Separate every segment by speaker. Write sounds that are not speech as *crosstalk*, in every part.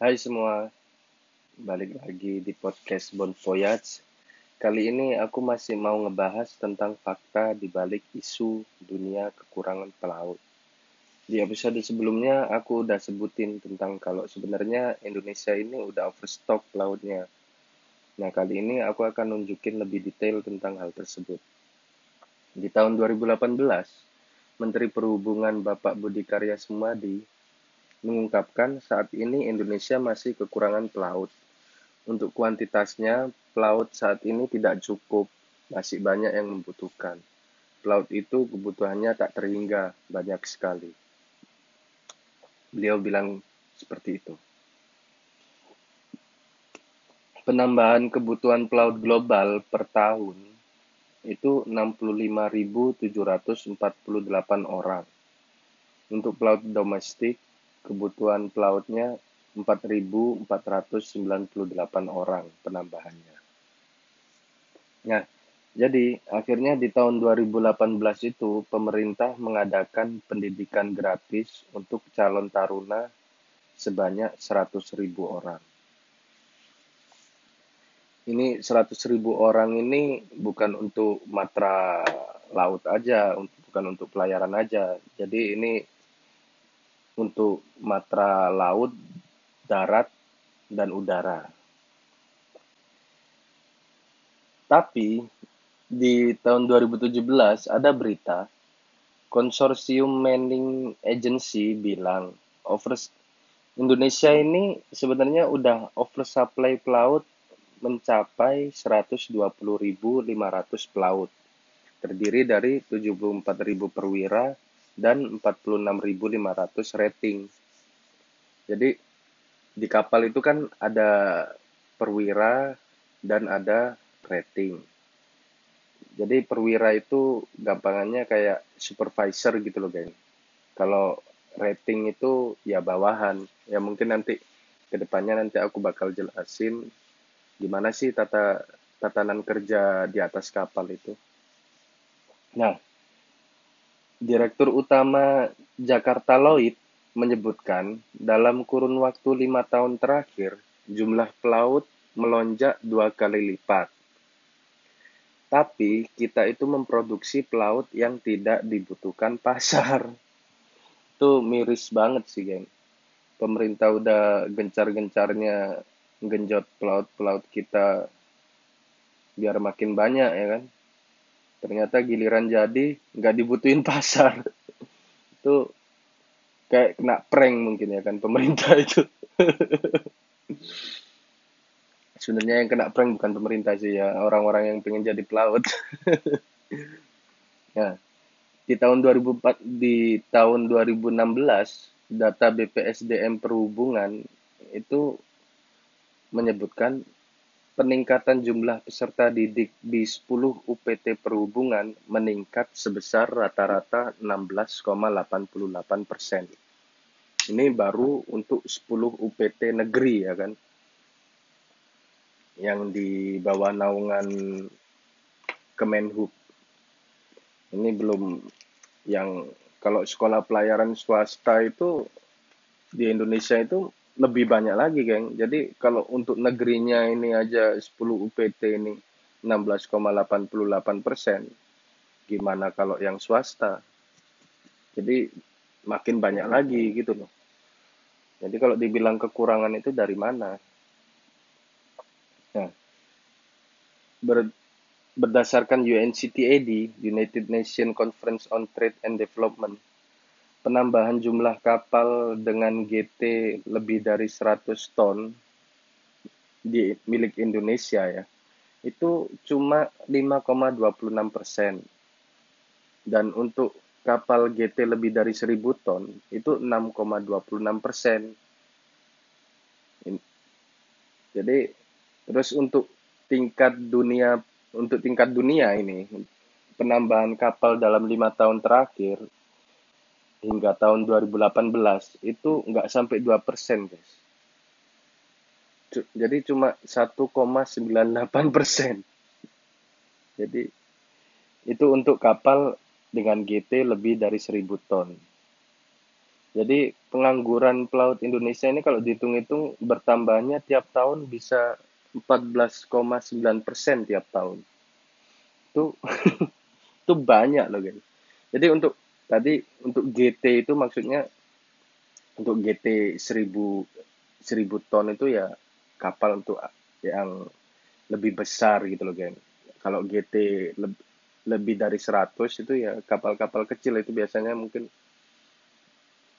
Speaker 1: Hai semua, balik lagi di podcast Bon Voyage. Kali ini aku masih mau ngebahas tentang fakta di balik isu dunia kekurangan pelaut. Di episode sebelumnya aku udah sebutin tentang kalau sebenarnya Indonesia ini udah overstock pelautnya. Nah, kali ini aku akan nunjukin lebih detail tentang hal tersebut. Di tahun 2018, Menteri Perhubungan Bapak Budi Karya Sumadi mengungkapkan saat ini Indonesia masih kekurangan pelaut. Untuk kuantitasnya, pelaut saat ini tidak cukup, masih banyak yang membutuhkan. Pelaut itu kebutuhannya tak terhingga, banyak sekali. Beliau bilang seperti itu. Penambahan kebutuhan pelaut global per tahun itu 65.748 orang. Untuk pelaut domestik kebutuhan pelautnya 4.498 orang penambahannya. Nah, jadi akhirnya di tahun 2018 itu pemerintah mengadakan pendidikan gratis untuk calon taruna sebanyak 100.000 orang. Ini 100.000 orang ini bukan untuk matra laut aja, bukan untuk pelayaran aja. Jadi ini untuk matra laut, darat, dan udara. Tapi di tahun 2017 ada berita konsorsium Manning Agency bilang over Indonesia ini sebenarnya udah oversupply pelaut mencapai 120.500 pelaut terdiri dari 74.000 perwira dan 46.500 rating. Jadi di kapal itu kan ada perwira dan ada rating. Jadi perwira itu gampangannya kayak supervisor gitu loh, geng. Kalau rating itu ya bawahan. Ya mungkin nanti ke depannya nanti aku bakal jelasin gimana sih tata tatanan kerja di atas kapal itu. Nah, Direktur Utama Jakarta Lloyd menyebutkan dalam kurun waktu lima tahun terakhir, jumlah pelaut melonjak dua kali lipat. Tapi kita itu memproduksi pelaut yang tidak dibutuhkan pasar. *laughs* Itu miris banget sih, geng. Pemerintah udah gencar-gencarnya genjot pelaut-pelaut kita biar makin banyak ya kan ternyata giliran jadi nggak dibutuhin pasar. *laughs* Itu kayak kena prank mungkin ya kan pemerintah itu. *laughs* Sebenarnya yang kena prank bukan pemerintah sih ya orang-orang yang pengen jadi pelaut. *laughs* Ya di tahun 2004 di tahun 2016 data BPSDM perhubungan itu menyebutkan peningkatan jumlah peserta didik di 10 UPT perhubungan meningkat sebesar rata-rata 16,88 persen. Ini baru untuk 10 UPT negeri ya kan, yang di bawah naungan Kemenhub. Ini belum yang kalau sekolah pelayaran swasta itu di Indonesia itu lebih banyak lagi, geng. Jadi kalau untuk negerinya ini aja 10 UPT ini 16,88 persen, gimana kalau yang swasta? Jadi makin banyak lagi gitu loh. Jadi kalau dibilang kekurangan itu dari mana? Nah, ber, berdasarkan UNCTAD, United Nations Conference on Trade and Development, penambahan jumlah kapal dengan GT lebih dari 100 ton di milik Indonesia ya itu cuma 5,26 persen. Dan untuk kapal GT lebih dari 1000 ton itu 6,26 persen. Jadi terus untuk tingkat dunia untuk tingkat dunia ini penambahan kapal dalam lima tahun terakhir hingga tahun 2018 itu nggak sampai 2 persen guys jadi cuma 1,98 persen jadi itu untuk kapal dengan GT lebih dari 1000 ton Jadi pengangguran pelaut Indonesia ini kalau dihitung-hitung bertambahnya tiap tahun bisa 14,9 persen tiap tahun. Itu *laughs* itu banyak loh guys. Jadi untuk tadi untuk GT itu maksudnya untuk GT 1000 1000 ton itu ya kapal untuk yang lebih besar gitu loh guys. Kalau GT lebih lebih dari 100 itu ya kapal-kapal kecil itu biasanya mungkin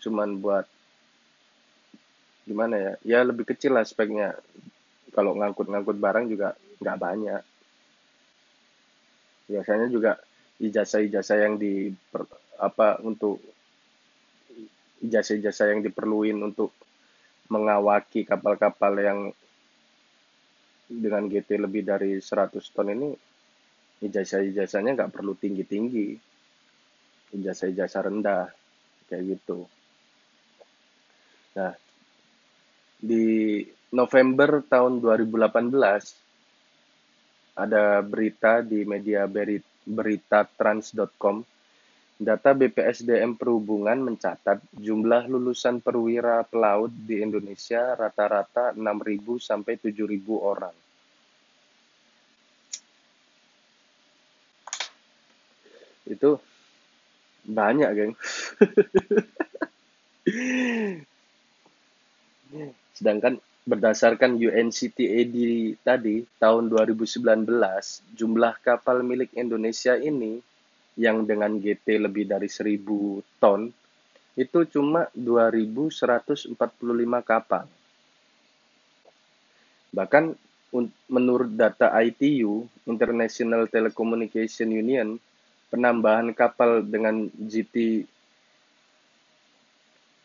Speaker 1: cuman buat gimana ya ya lebih kecil lah speknya kalau ngangkut-ngangkut barang juga nggak banyak biasanya juga ijazah-ijazah yang di apa untuk ijazah-ijazah yang diperluin untuk mengawaki kapal-kapal yang dengan GT lebih dari 100 ton ini ijazah-ijazahnya nggak perlu tinggi-tinggi. Ijazah-ijazah rendah kayak gitu. Nah di November tahun 2018 ada berita di media berita trans.com Data BPSDM Perhubungan mencatat jumlah lulusan perwira pelaut di Indonesia rata-rata 6.000 sampai 7.000 orang. Itu banyak, geng. *laughs* Sedangkan berdasarkan UNCTAD tadi tahun 2019, jumlah kapal milik Indonesia ini yang dengan GT lebih dari 1000 ton itu cuma 2145 kapal. Bahkan menurut data ITU, International Telecommunication Union, penambahan kapal dengan GT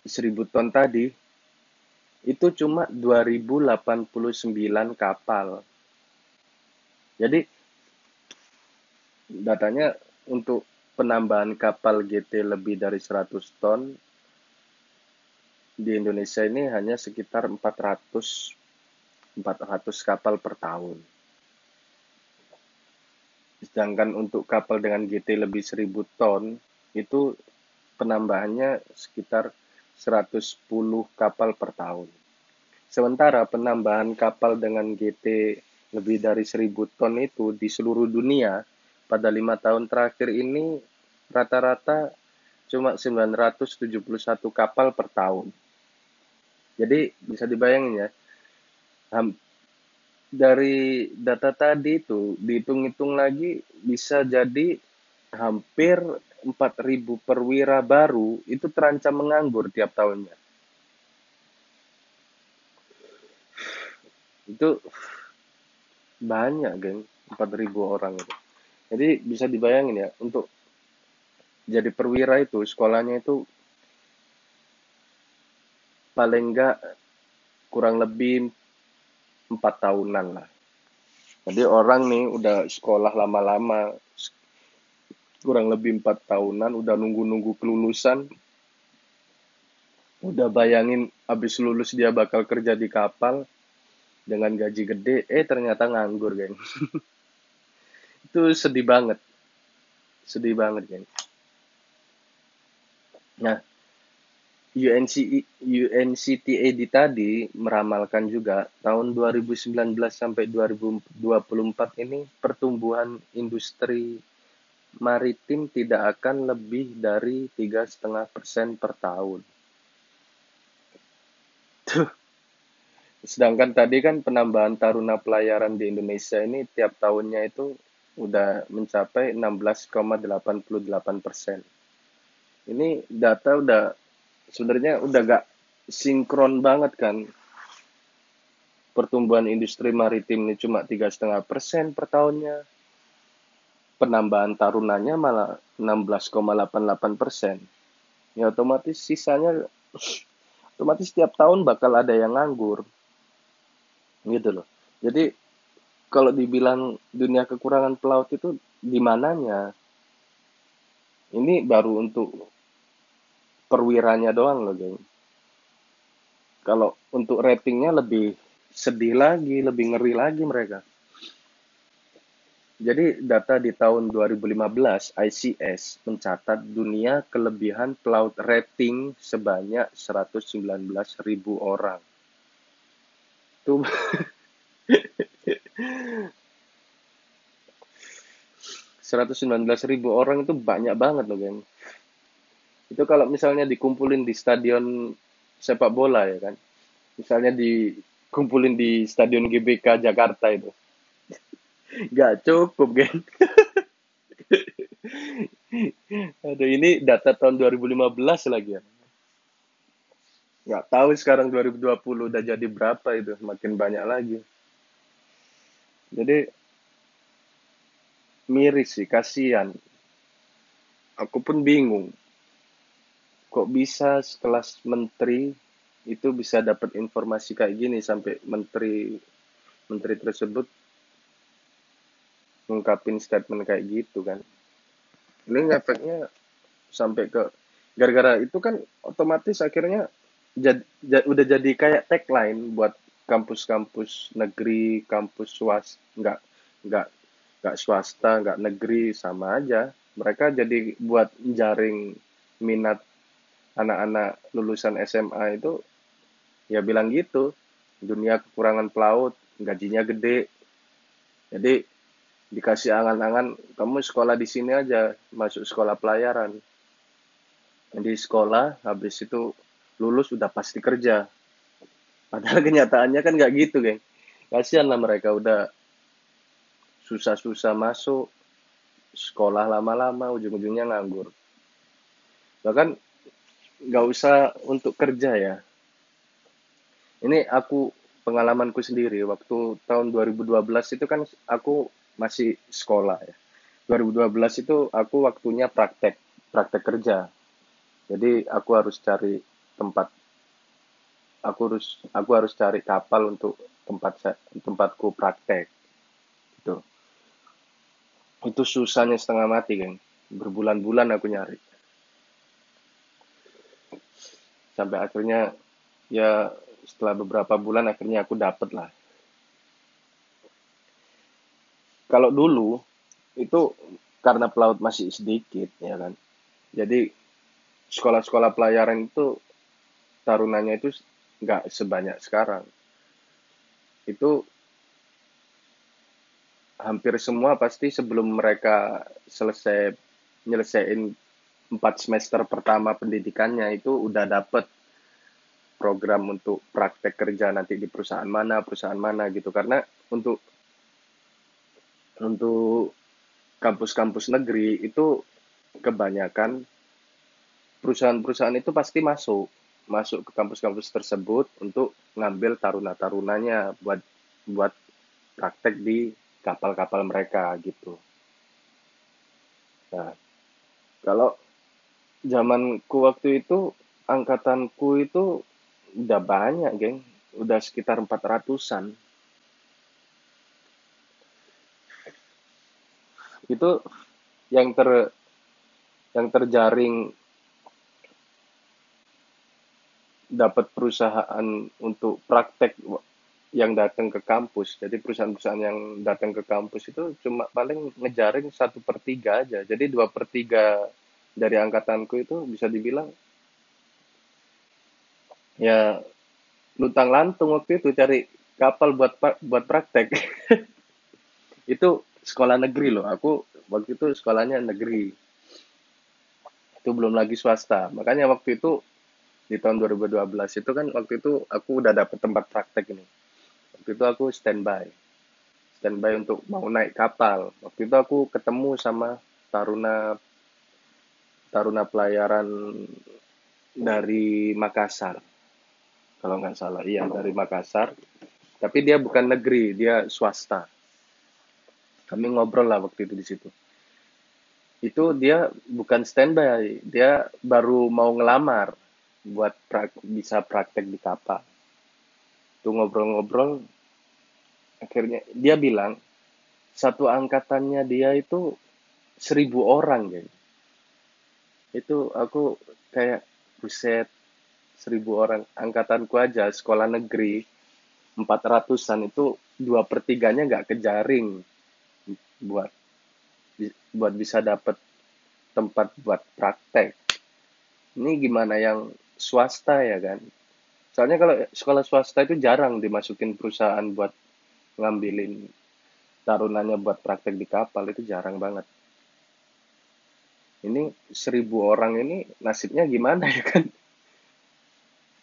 Speaker 1: 1000 ton tadi itu cuma 2089 kapal. Jadi datanya untuk penambahan kapal GT lebih dari 100 ton di Indonesia ini hanya sekitar 400 400 kapal per tahun. Sedangkan untuk kapal dengan GT lebih 1000 ton itu penambahannya sekitar 110 kapal per tahun. Sementara penambahan kapal dengan GT lebih dari 1000 ton itu di seluruh dunia pada lima tahun terakhir ini rata-rata cuma 971 kapal per tahun. Jadi bisa dibayangin ya, dari data tadi itu dihitung-hitung lagi bisa jadi hampir 4.000 perwira baru itu terancam menganggur tiap tahunnya. Itu banyak, geng, 4.000 orang itu. Jadi bisa dibayangin ya, untuk jadi perwira itu sekolahnya itu paling enggak kurang lebih empat tahunan lah. Jadi orang nih udah sekolah lama-lama, kurang lebih empat tahunan, udah nunggu-nunggu kelulusan, udah bayangin abis lulus dia bakal kerja di kapal dengan gaji gede, eh ternyata nganggur, geng. *laughs* itu sedih banget. Sedih banget kan nah UNC UNCTAD tadi meramalkan juga tahun 2019 sampai 2024 ini pertumbuhan industri maritim tidak akan lebih dari tiga setengah persen per tahun. Tuh. Sedangkan tadi kan penambahan taruna pelayaran di Indonesia ini tiap tahunnya itu udah mencapai 16,88 persen. Ini data udah sebenarnya udah gak sinkron banget kan. Pertumbuhan industri maritim ini cuma tiga setengah persen per tahunnya. Penambahan tarunanya malah 16,88 persen. Ya otomatis sisanya otomatis setiap tahun bakal ada yang nganggur. Gitu loh. Jadi kalau dibilang dunia kekurangan pelaut itu di mananya? Ini baru untuk perwiranya doang loh, geng. Kalau untuk ratingnya lebih sedih lagi, lebih ngeri lagi mereka. Jadi data di tahun 2015 ICS mencatat dunia kelebihan pelaut rating sebanyak 119.000 orang. Itu 119.000 *laughs* orang itu banyak banget loh, geng. Itu kalau misalnya dikumpulin di stadion sepak bola ya kan. Misalnya dikumpulin di stadion GBK Jakarta itu Gak cukup, geng. Aduh, ini data tahun 2015 lagi ya. Nggak tahu sekarang 2020 udah jadi berapa itu, makin banyak lagi. Jadi, miris sih, kasihan. Aku pun bingung. Kok bisa sekelas menteri itu bisa dapat informasi kayak gini sampai menteri menteri tersebut ngungkapin statement kayak gitu kan ini efeknya sampai ke gara-gara itu kan otomatis akhirnya jad, jad, udah jadi kayak tagline buat kampus-kampus negeri, kampus swasta, nggak nggak nggak swasta, nggak negeri sama aja. Mereka jadi buat jaring minat anak-anak lulusan SMA itu ya bilang gitu dunia kekurangan pelaut gajinya gede jadi dikasih angan-angan kamu sekolah di sini aja masuk sekolah pelayaran. Di sekolah habis itu lulus udah pasti kerja. Padahal *laughs* kenyataannya kan nggak gitu geng. Kasihan lah mereka udah susah-susah masuk sekolah lama-lama ujung-ujungnya nganggur. Bahkan nggak usah untuk kerja ya. Ini aku pengalamanku sendiri waktu tahun 2012 itu kan aku masih sekolah ya. 2012 itu aku waktunya praktek, praktek kerja. Jadi aku harus cari tempat aku harus aku harus cari kapal untuk tempat tempatku praktek. Gitu. Itu susahnya setengah mati, kan. Berbulan-bulan aku nyari. Sampai akhirnya ya setelah beberapa bulan akhirnya aku dapet lah kalau dulu itu karena pelaut masih sedikit ya kan. Jadi sekolah-sekolah pelayaran itu tarunanya itu nggak sebanyak sekarang. Itu hampir semua pasti sebelum mereka selesai nyelesain empat semester pertama pendidikannya itu udah dapet program untuk praktek kerja nanti di perusahaan mana perusahaan mana gitu. Karena untuk untuk kampus-kampus negeri itu kebanyakan perusahaan-perusahaan itu pasti masuk masuk ke kampus-kampus tersebut untuk ngambil taruna-tarunanya buat buat praktek di kapal-kapal mereka gitu. Nah, kalau zamanku waktu itu angkatanku itu udah banyak, geng. Udah sekitar 400-an. Itu yang ter yang terjaring dapat perusahaan untuk praktek yang datang ke kampus. Jadi perusahaan-perusahaan yang datang ke kampus itu cuma paling ngejaring satu per tiga aja. Jadi dua per tiga dari angkatanku itu bisa dibilang ya lutang lantung waktu itu cari kapal buat buat praktek. *laughs* itu sekolah negeri loh. Aku waktu itu sekolahnya negeri. Itu belum lagi swasta. Makanya waktu itu di tahun 2012 itu kan waktu itu aku udah dapet tempat praktek ini. Waktu itu aku standby. Standby untuk mau naik kapal. Waktu itu aku ketemu sama taruna taruna pelayaran dari Makassar. Kalau nggak salah, iya dari Makassar. Tapi dia bukan negeri, dia swasta kami ngobrol lah waktu itu di situ. Itu dia bukan standby dia baru mau ngelamar buat pra bisa praktek di kapal. Tuh ngobrol-ngobrol akhirnya dia bilang satu angkatannya dia itu seribu orang guys. Itu aku kayak buset seribu orang. Angkatanku aja sekolah negeri empat ratusan itu dua pertiganya nggak kejaring buat buat bisa dapat tempat buat praktek. Ini gimana yang swasta ya kan? Soalnya kalau sekolah swasta itu jarang dimasukin perusahaan buat ngambilin tarunannya buat praktek di kapal itu jarang banget. Ini seribu orang ini nasibnya gimana ya kan?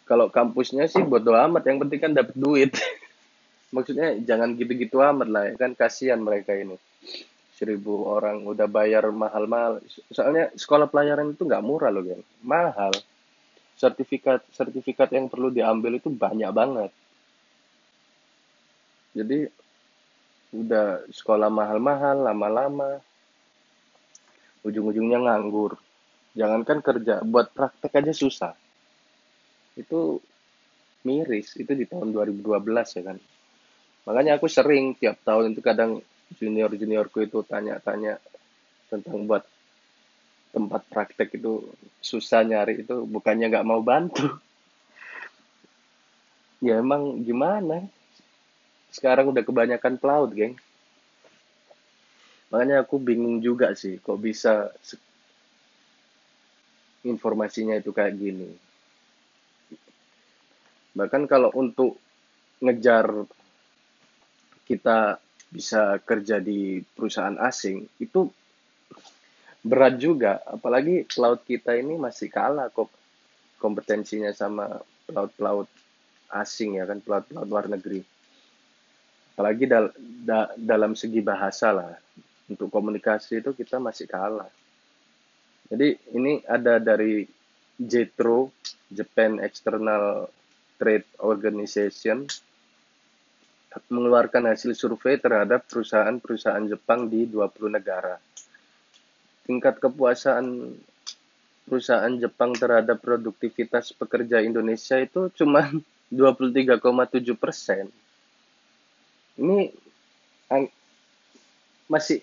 Speaker 1: Kalau kampusnya sih doa amat, yang penting kan dapat duit. *laughs* Maksudnya jangan gitu-gitu amat lah ya kan kasihan mereka ini seribu orang udah bayar mahal-mahal. Soalnya sekolah pelayaran itu nggak murah loh kan mahal. Sertifikat sertifikat yang perlu diambil itu banyak banget. Jadi udah sekolah mahal-mahal lama-lama ujung-ujungnya nganggur. Jangankan kerja buat praktek aja susah. Itu miris itu di tahun 2012 ya kan. Makanya aku sering tiap tahun itu kadang junior juniorku itu tanya-tanya tentang buat tempat praktek itu susah nyari itu bukannya nggak mau bantu. Ya emang gimana? Sekarang udah kebanyakan pelaut geng. Makanya aku bingung juga sih kok bisa informasinya itu kayak gini. Bahkan kalau untuk ngejar kita bisa kerja di perusahaan asing itu berat juga. Apalagi pelaut kita ini masih kalah kok kompetensinya sama pelaut-pelaut asing ya kan pelaut-pelaut luar negeri. Apalagi dal da dalam segi bahasa lah untuk komunikasi itu kita masih kalah. Jadi ini ada dari JETRO Japan External Trade Organization mengeluarkan hasil survei terhadap perusahaan-perusahaan Jepang di 20 negara. Tingkat kepuasan perusahaan Jepang terhadap produktivitas pekerja Indonesia itu cuma *laughs* 23,7 persen. Ini masih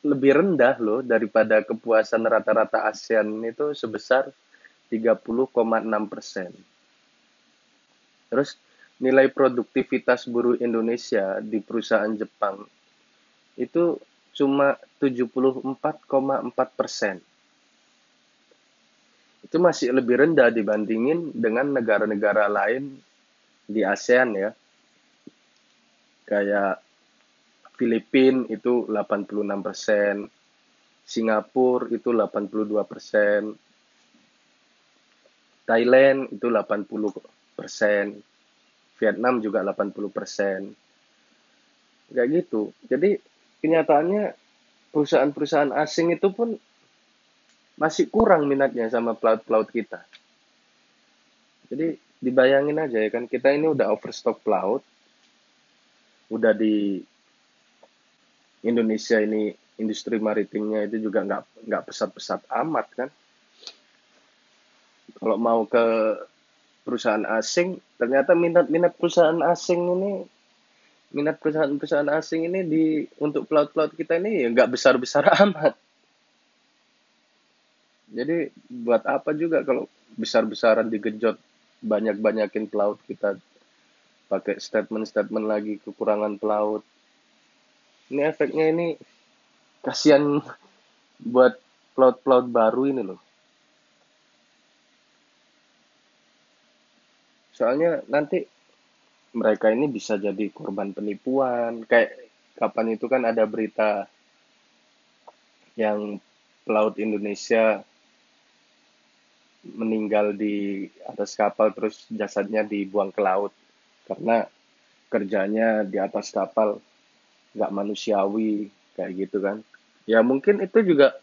Speaker 1: lebih rendah loh daripada kepuasan rata-rata ASEAN itu sebesar 30,6 persen. Terus nilai produktivitas buruh Indonesia di perusahaan Jepang itu cuma 74,4 persen. Itu masih lebih rendah dibandingin dengan negara-negara lain di ASEAN ya. Kayak Filipina itu 86 persen, Singapura itu 82 persen, Thailand itu 80 persen, Vietnam juga 80 persen. Kayak gitu. Jadi kenyataannya perusahaan-perusahaan asing itu pun masih kurang minatnya sama pelaut-pelaut kita. Jadi dibayangin aja ya kan kita ini udah overstock pelaut, udah di Indonesia ini industri maritimnya itu juga nggak nggak pesat-pesat amat kan. Kalau mau ke perusahaan asing ternyata minat-minat perusahaan asing ini minat perusahaan-perusahaan asing ini di untuk pelaut-pelaut kita ini ya nggak besar-besar *laughs* amat. Jadi buat apa juga kalau besar-besaran digejot banyak-banyakin pelaut kita pakai statement-statement lagi kekurangan pelaut. Ini efeknya ini kasihan *laughs* buat pelaut-pelaut baru ini loh soalnya nanti mereka ini bisa jadi korban penipuan. Kayak kapan itu kan ada berita yang pelaut Indonesia meninggal di atas kapal terus jasadnya dibuang ke laut. Karena kerjanya di atas kapal nggak manusiawi kayak gitu kan. Ya mungkin itu juga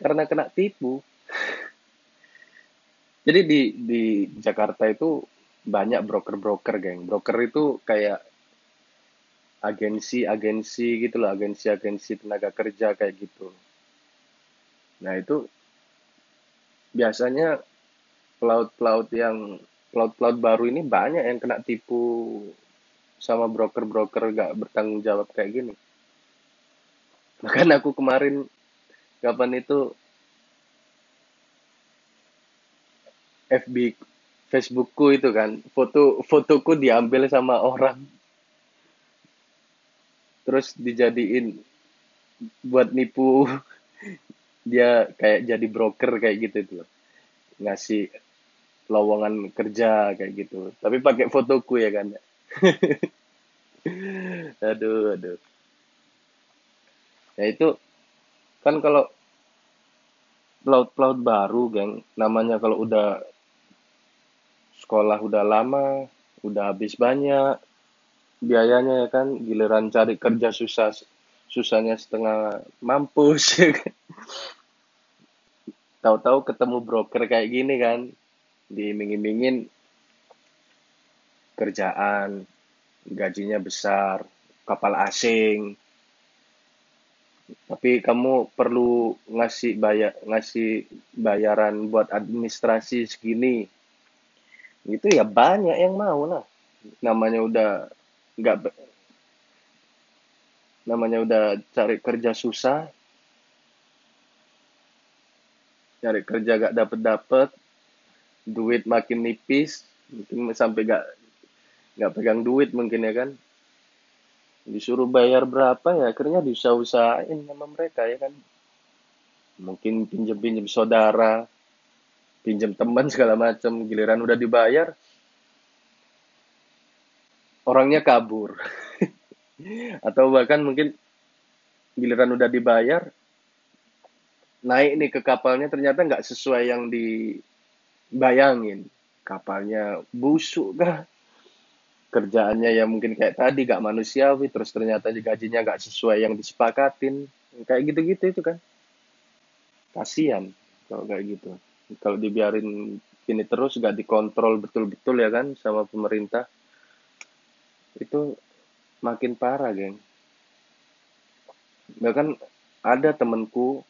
Speaker 1: karena kena tipu jadi di di Jakarta itu banyak broker-broker, geng. Broker itu kayak agensi-agensi gitu loh, agensi-agensi tenaga kerja kayak gitu. Nah, itu biasanya pelaut-pelaut yang pelaut-pelaut baru ini banyak yang kena tipu sama broker-broker gak bertanggung jawab kayak gini. Bahkan aku kemarin kapan itu FB Facebookku itu kan foto fotoku diambil sama orang. Terus dijadiin buat nipu. *laughs* Dia kayak jadi broker kayak gitu itu ngasih lowongan kerja kayak gitu. Tapi pakai fotoku ya kan. *laughs* Aduh aduh. Ya itu kan kalau pelaut-pelaut baru geng namanya kalau udah sekolah udah lama udah habis banyak biayanya ya kan giliran cari kerja susah susahnya setengah mampus. *laughs* Tahu-tahu ketemu broker kayak gini kan diiming-imingin kerjaan gajinya besar kapal asing. Tapi kamu perlu ngasih bayar ngasih bayaran buat administrasi segini itu ya banyak yang mau lah. Namanya udah nggak namanya udah cari kerja susah. Cari kerja gak dapet dapet duit makin nipis. Mungkin sampai gak nggak pegang duit mungkin ya kan. Disuruh bayar berapa ya akhirnya diusah-usahain sama mereka ya kan. Mungkin pinjem-pinjem saudara pinjem teman segala macam giliran udah dibayar orangnya kabur. *laughs* Atau bahkan mungkin giliran udah dibayar naik nih ke kapalnya ternyata nggak sesuai yang dibayangin. Kapalnya busuk kah? Kerjaannya ya mungkin kayak tadi gak manusiawi terus ternyata gajinya gak sesuai yang disepakatin. Kayak gitu-gitu itu kan. Kasihan kalau kayak gitu kalau dibiarin ini terus gak dikontrol betul-betul ya kan sama pemerintah itu makin parah geng. Bahkan ada temenku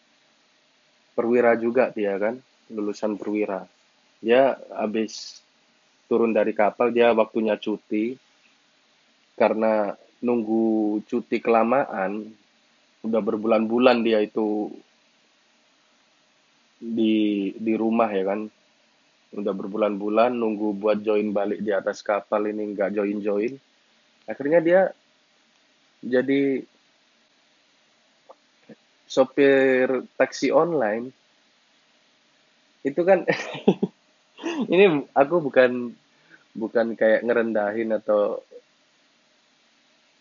Speaker 1: perwira juga dia kan lulusan perwira. Dia habis turun dari kapal dia waktunya cuti. Karena nunggu cuti kelamaan udah berbulan-bulan dia itu di di rumah ya kan. Udah berbulan-bulan nunggu buat join balik di atas kapal ini nggak join join akhirnya dia jadi sopir taksi online. Itu kan *laughs* ini aku bukan bukan kayak ngerendahin atau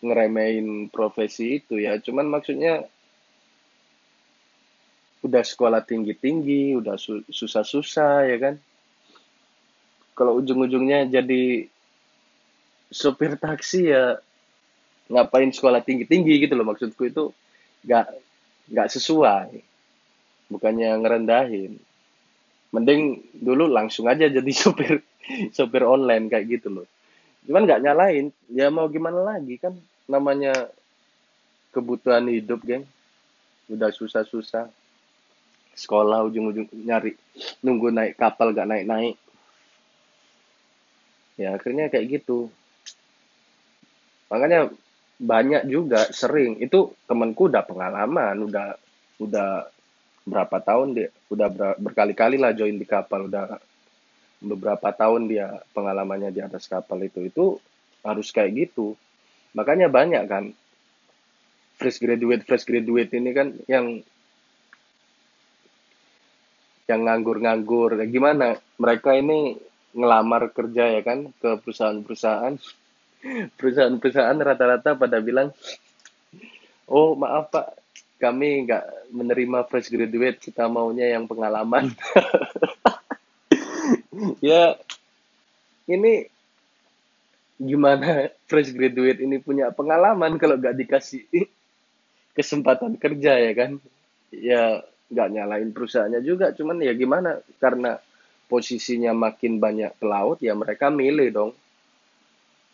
Speaker 1: ngeremehin profesi itu ya. Cuman maksudnya udah sekolah tinggi-tinggi udah su susah-susah ya kan? Kalau ujung-ujungnya jadi sopir taksi ya ngapain sekolah tinggi-tinggi gitu loh maksudku itu nggak nggak sesuai bukannya ngerendahin. Mending dulu langsung aja jadi *laughs* sopir sopir online kayak gitu loh. Cuman nggak nyalain ya mau gimana lagi kan namanya kebutuhan hidup geng. Udah susah-susah sekolah ujung-ujung nyari nunggu naik kapal gak naik-naik. Ya akhirnya kayak gitu. Makanya banyak juga sering. Itu temanku udah pengalaman udah udah berapa tahun dia udah berkali-kali lah join di kapal. Udah beberapa tahun dia pengalamannya di atas kapal itu. Itu harus kayak gitu. Makanya banyak kan fresh graduate fresh graduate ini kan yang yang nganggur-nganggur. Gimana? Mereka ini ngelamar kerja ya kan ke perusahaan-perusahaan. *laughs* Perusahaan-perusahaan rata-rata pada bilang oh maaf pak. Kami nggak menerima fresh graduate. Kita maunya yang pengalaman. *laughs* Ya ini gimana fresh graduate ini punya pengalaman kalau nggak dikasih *laughs* kesempatan kerja ya kan? Ya nggak nyalain perusahaannya juga cuman ya gimana? Karena posisinya makin banyak pelaut ya mereka milih dong.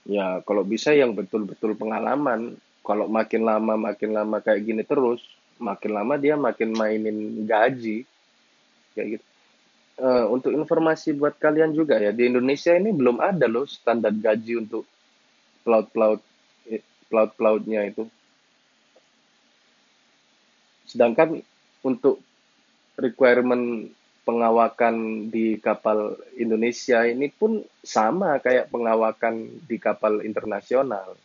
Speaker 1: Ya kalau bisa yang betul-betul pengalaman. Kalau makin lama makin lama kayak gini terus makin lama dia makin mainin gaji. Kayak gitu. Uh, untuk informasi buat kalian juga ya di Indonesia ini belum ada loh standar gaji untuk pelaut-pelaut eh, pelaut-pelautnya itu. Sedangkan untuk requirement pengawakan di kapal Indonesia ini pun sama kayak pengawakan di kapal internasional,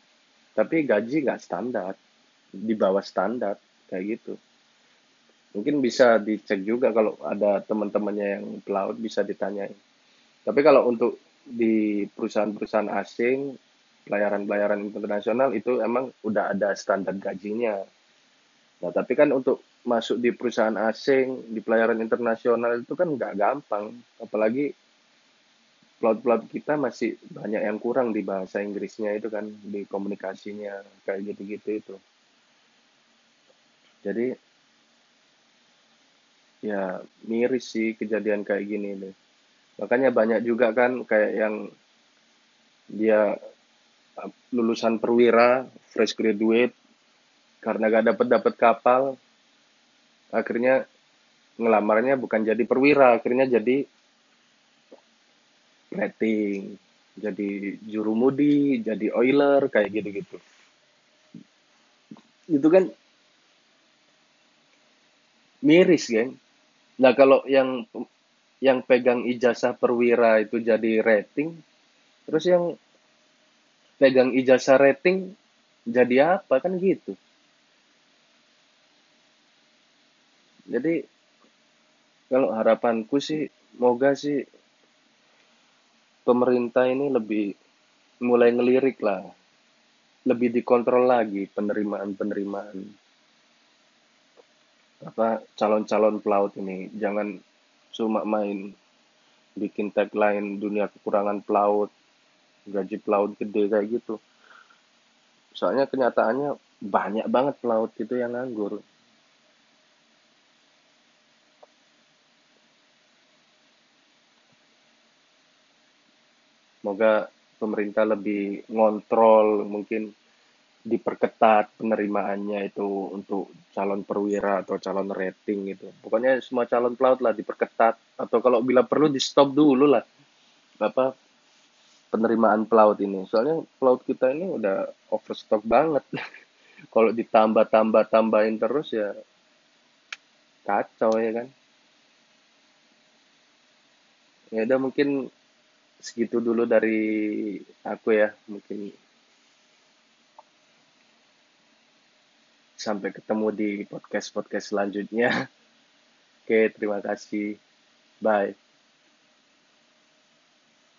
Speaker 1: tapi gaji nggak standar. di bawah standar kayak gitu. Mungkin bisa dicek juga kalau ada teman-temannya yang pelaut bisa ditanyain. Tapi kalau untuk di perusahaan-perusahaan asing pelayaran-pelayaran internasional itu emang udah ada standar gajinya. Nah tapi kan untuk masuk di perusahaan asing di pelayaran internasional itu kan nggak gampang. Apalagi pelaut-pelaut kita masih banyak yang kurang di bahasa Inggrisnya itu kan di komunikasinya kayak gitu-gitu itu. Jadi ya miris sih kejadian kayak gini nih makanya banyak juga kan kayak yang dia lulusan perwira fresh graduate karena gak dapat dapat kapal akhirnya ngelamarnya bukan jadi perwira akhirnya jadi rating jadi juru mudi jadi oiler kayak gitu gitu itu kan miris kan Nah, kalau yang yang pegang ijazah perwira itu jadi rating, terus yang pegang ijazah rating jadi apa? Kan gitu. Jadi kalau harapanku sih, moga sih pemerintah ini lebih mulai ngelirik lah, lebih dikontrol lagi penerimaan-penerimaan apa calon-calon pelaut ini. Jangan cuma main bikin tagline dunia kekurangan pelaut gaji pelaut gede kayak gitu. Soalnya kenyataannya banyak banget pelaut itu yang nganggur semoga pemerintah lebih ngontrol mungkin diperketat penerimaannya itu untuk calon perwira atau calon rating gitu. Pokoknya semua calon pelaut lah diperketat atau kalau bila perlu di stop dulu lah apa penerimaan pelaut ini. Soalnya pelaut kita ini udah overstock banget. *laughs* kalau ditambah-tambah tambahin terus ya kacau ya kan. Ya udah mungkin segitu dulu dari aku ya. Mungkin Sampai ketemu di podcast-podcast selanjutnya. *laughs* Oke, terima kasih. Bye.